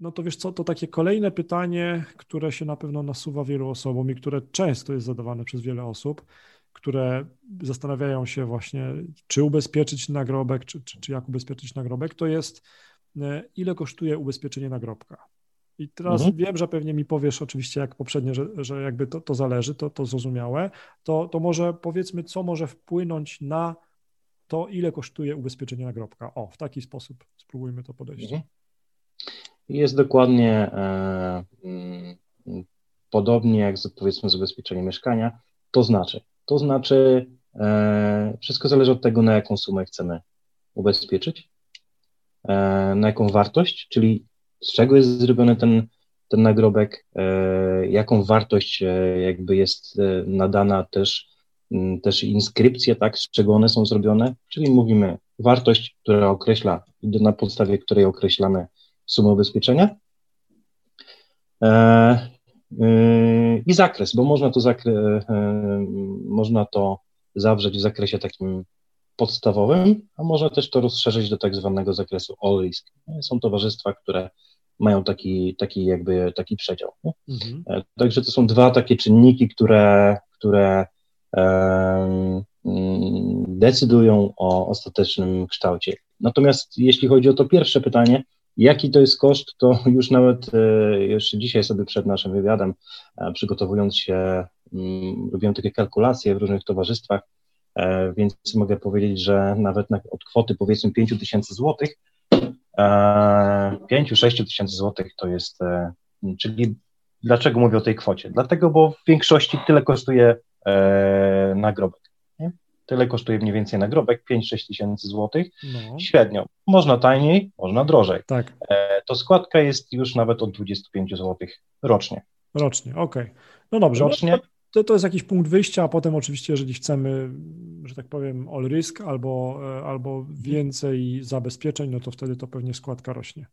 no to wiesz co, to takie kolejne pytanie, które się na pewno nasuwa wielu osobom i które często jest zadawane przez wiele osób, które zastanawiają się właśnie, czy ubezpieczyć nagrobek, czy, czy, czy jak ubezpieczyć nagrobek, to jest e, ile kosztuje ubezpieczenie nagrobka. I teraz mhm. wiem, że pewnie mi powiesz oczywiście jak poprzednio, że, że jakby to, to zależy, to, to zrozumiałe, to, to może powiedzmy, co może wpłynąć na to, ile kosztuje ubezpieczenie nagrobka. O, w taki sposób spróbujmy to podejść. Mhm. Jest dokładnie e, mm, podobnie jak z, powiedzmy z ubezpieczeniem mieszkania, to znaczy, to znaczy e, wszystko zależy od tego, na jaką sumę chcemy ubezpieczyć, e, na jaką wartość, czyli z czego jest zrobiony ten, ten nagrobek, jaką wartość jakby jest nadana też, m, też inskrypcje, tak, z czego one są zrobione, czyli mówimy wartość, która określa, na podstawie której określamy sumę ubezpieczenia. E, e, I zakres, bo można to, zakre, e, można to zawrzeć w zakresie takim podstawowym, a można też to rozszerzyć do tak zwanego zakresu all risk. Są towarzystwa, które mają taki, taki jakby taki przedział. Mhm. Także to są dwa takie czynniki, które, które um, decydują o ostatecznym kształcie. Natomiast jeśli chodzi o to pierwsze pytanie, Jaki to jest koszt, to już nawet e, jeszcze dzisiaj sobie przed naszym wywiadem, e, przygotowując się, mm, robiłem takie kalkulacje w różnych towarzystwach, e, więc mogę powiedzieć, że nawet od kwoty powiedzmy 5 tysięcy złotych, 5-6 tysięcy złotych to jest, czyli dlaczego mówię o tej kwocie? Dlatego, bo w większości tyle kosztuje nagrobek. Tyle kosztuje mniej więcej nagrobek, 5-6 tysięcy złotych no. średnio. Można taniej, można drożej. Tak. E, to składka jest już nawet od 25 złotych rocznie. Rocznie, okej. Okay. No dobrze. No rocznie. To, to jest jakiś punkt wyjścia, a potem oczywiście, jeżeli chcemy, że tak powiem, all risk albo, e, albo więcej zabezpieczeń, no to wtedy to pewnie składka rośnie.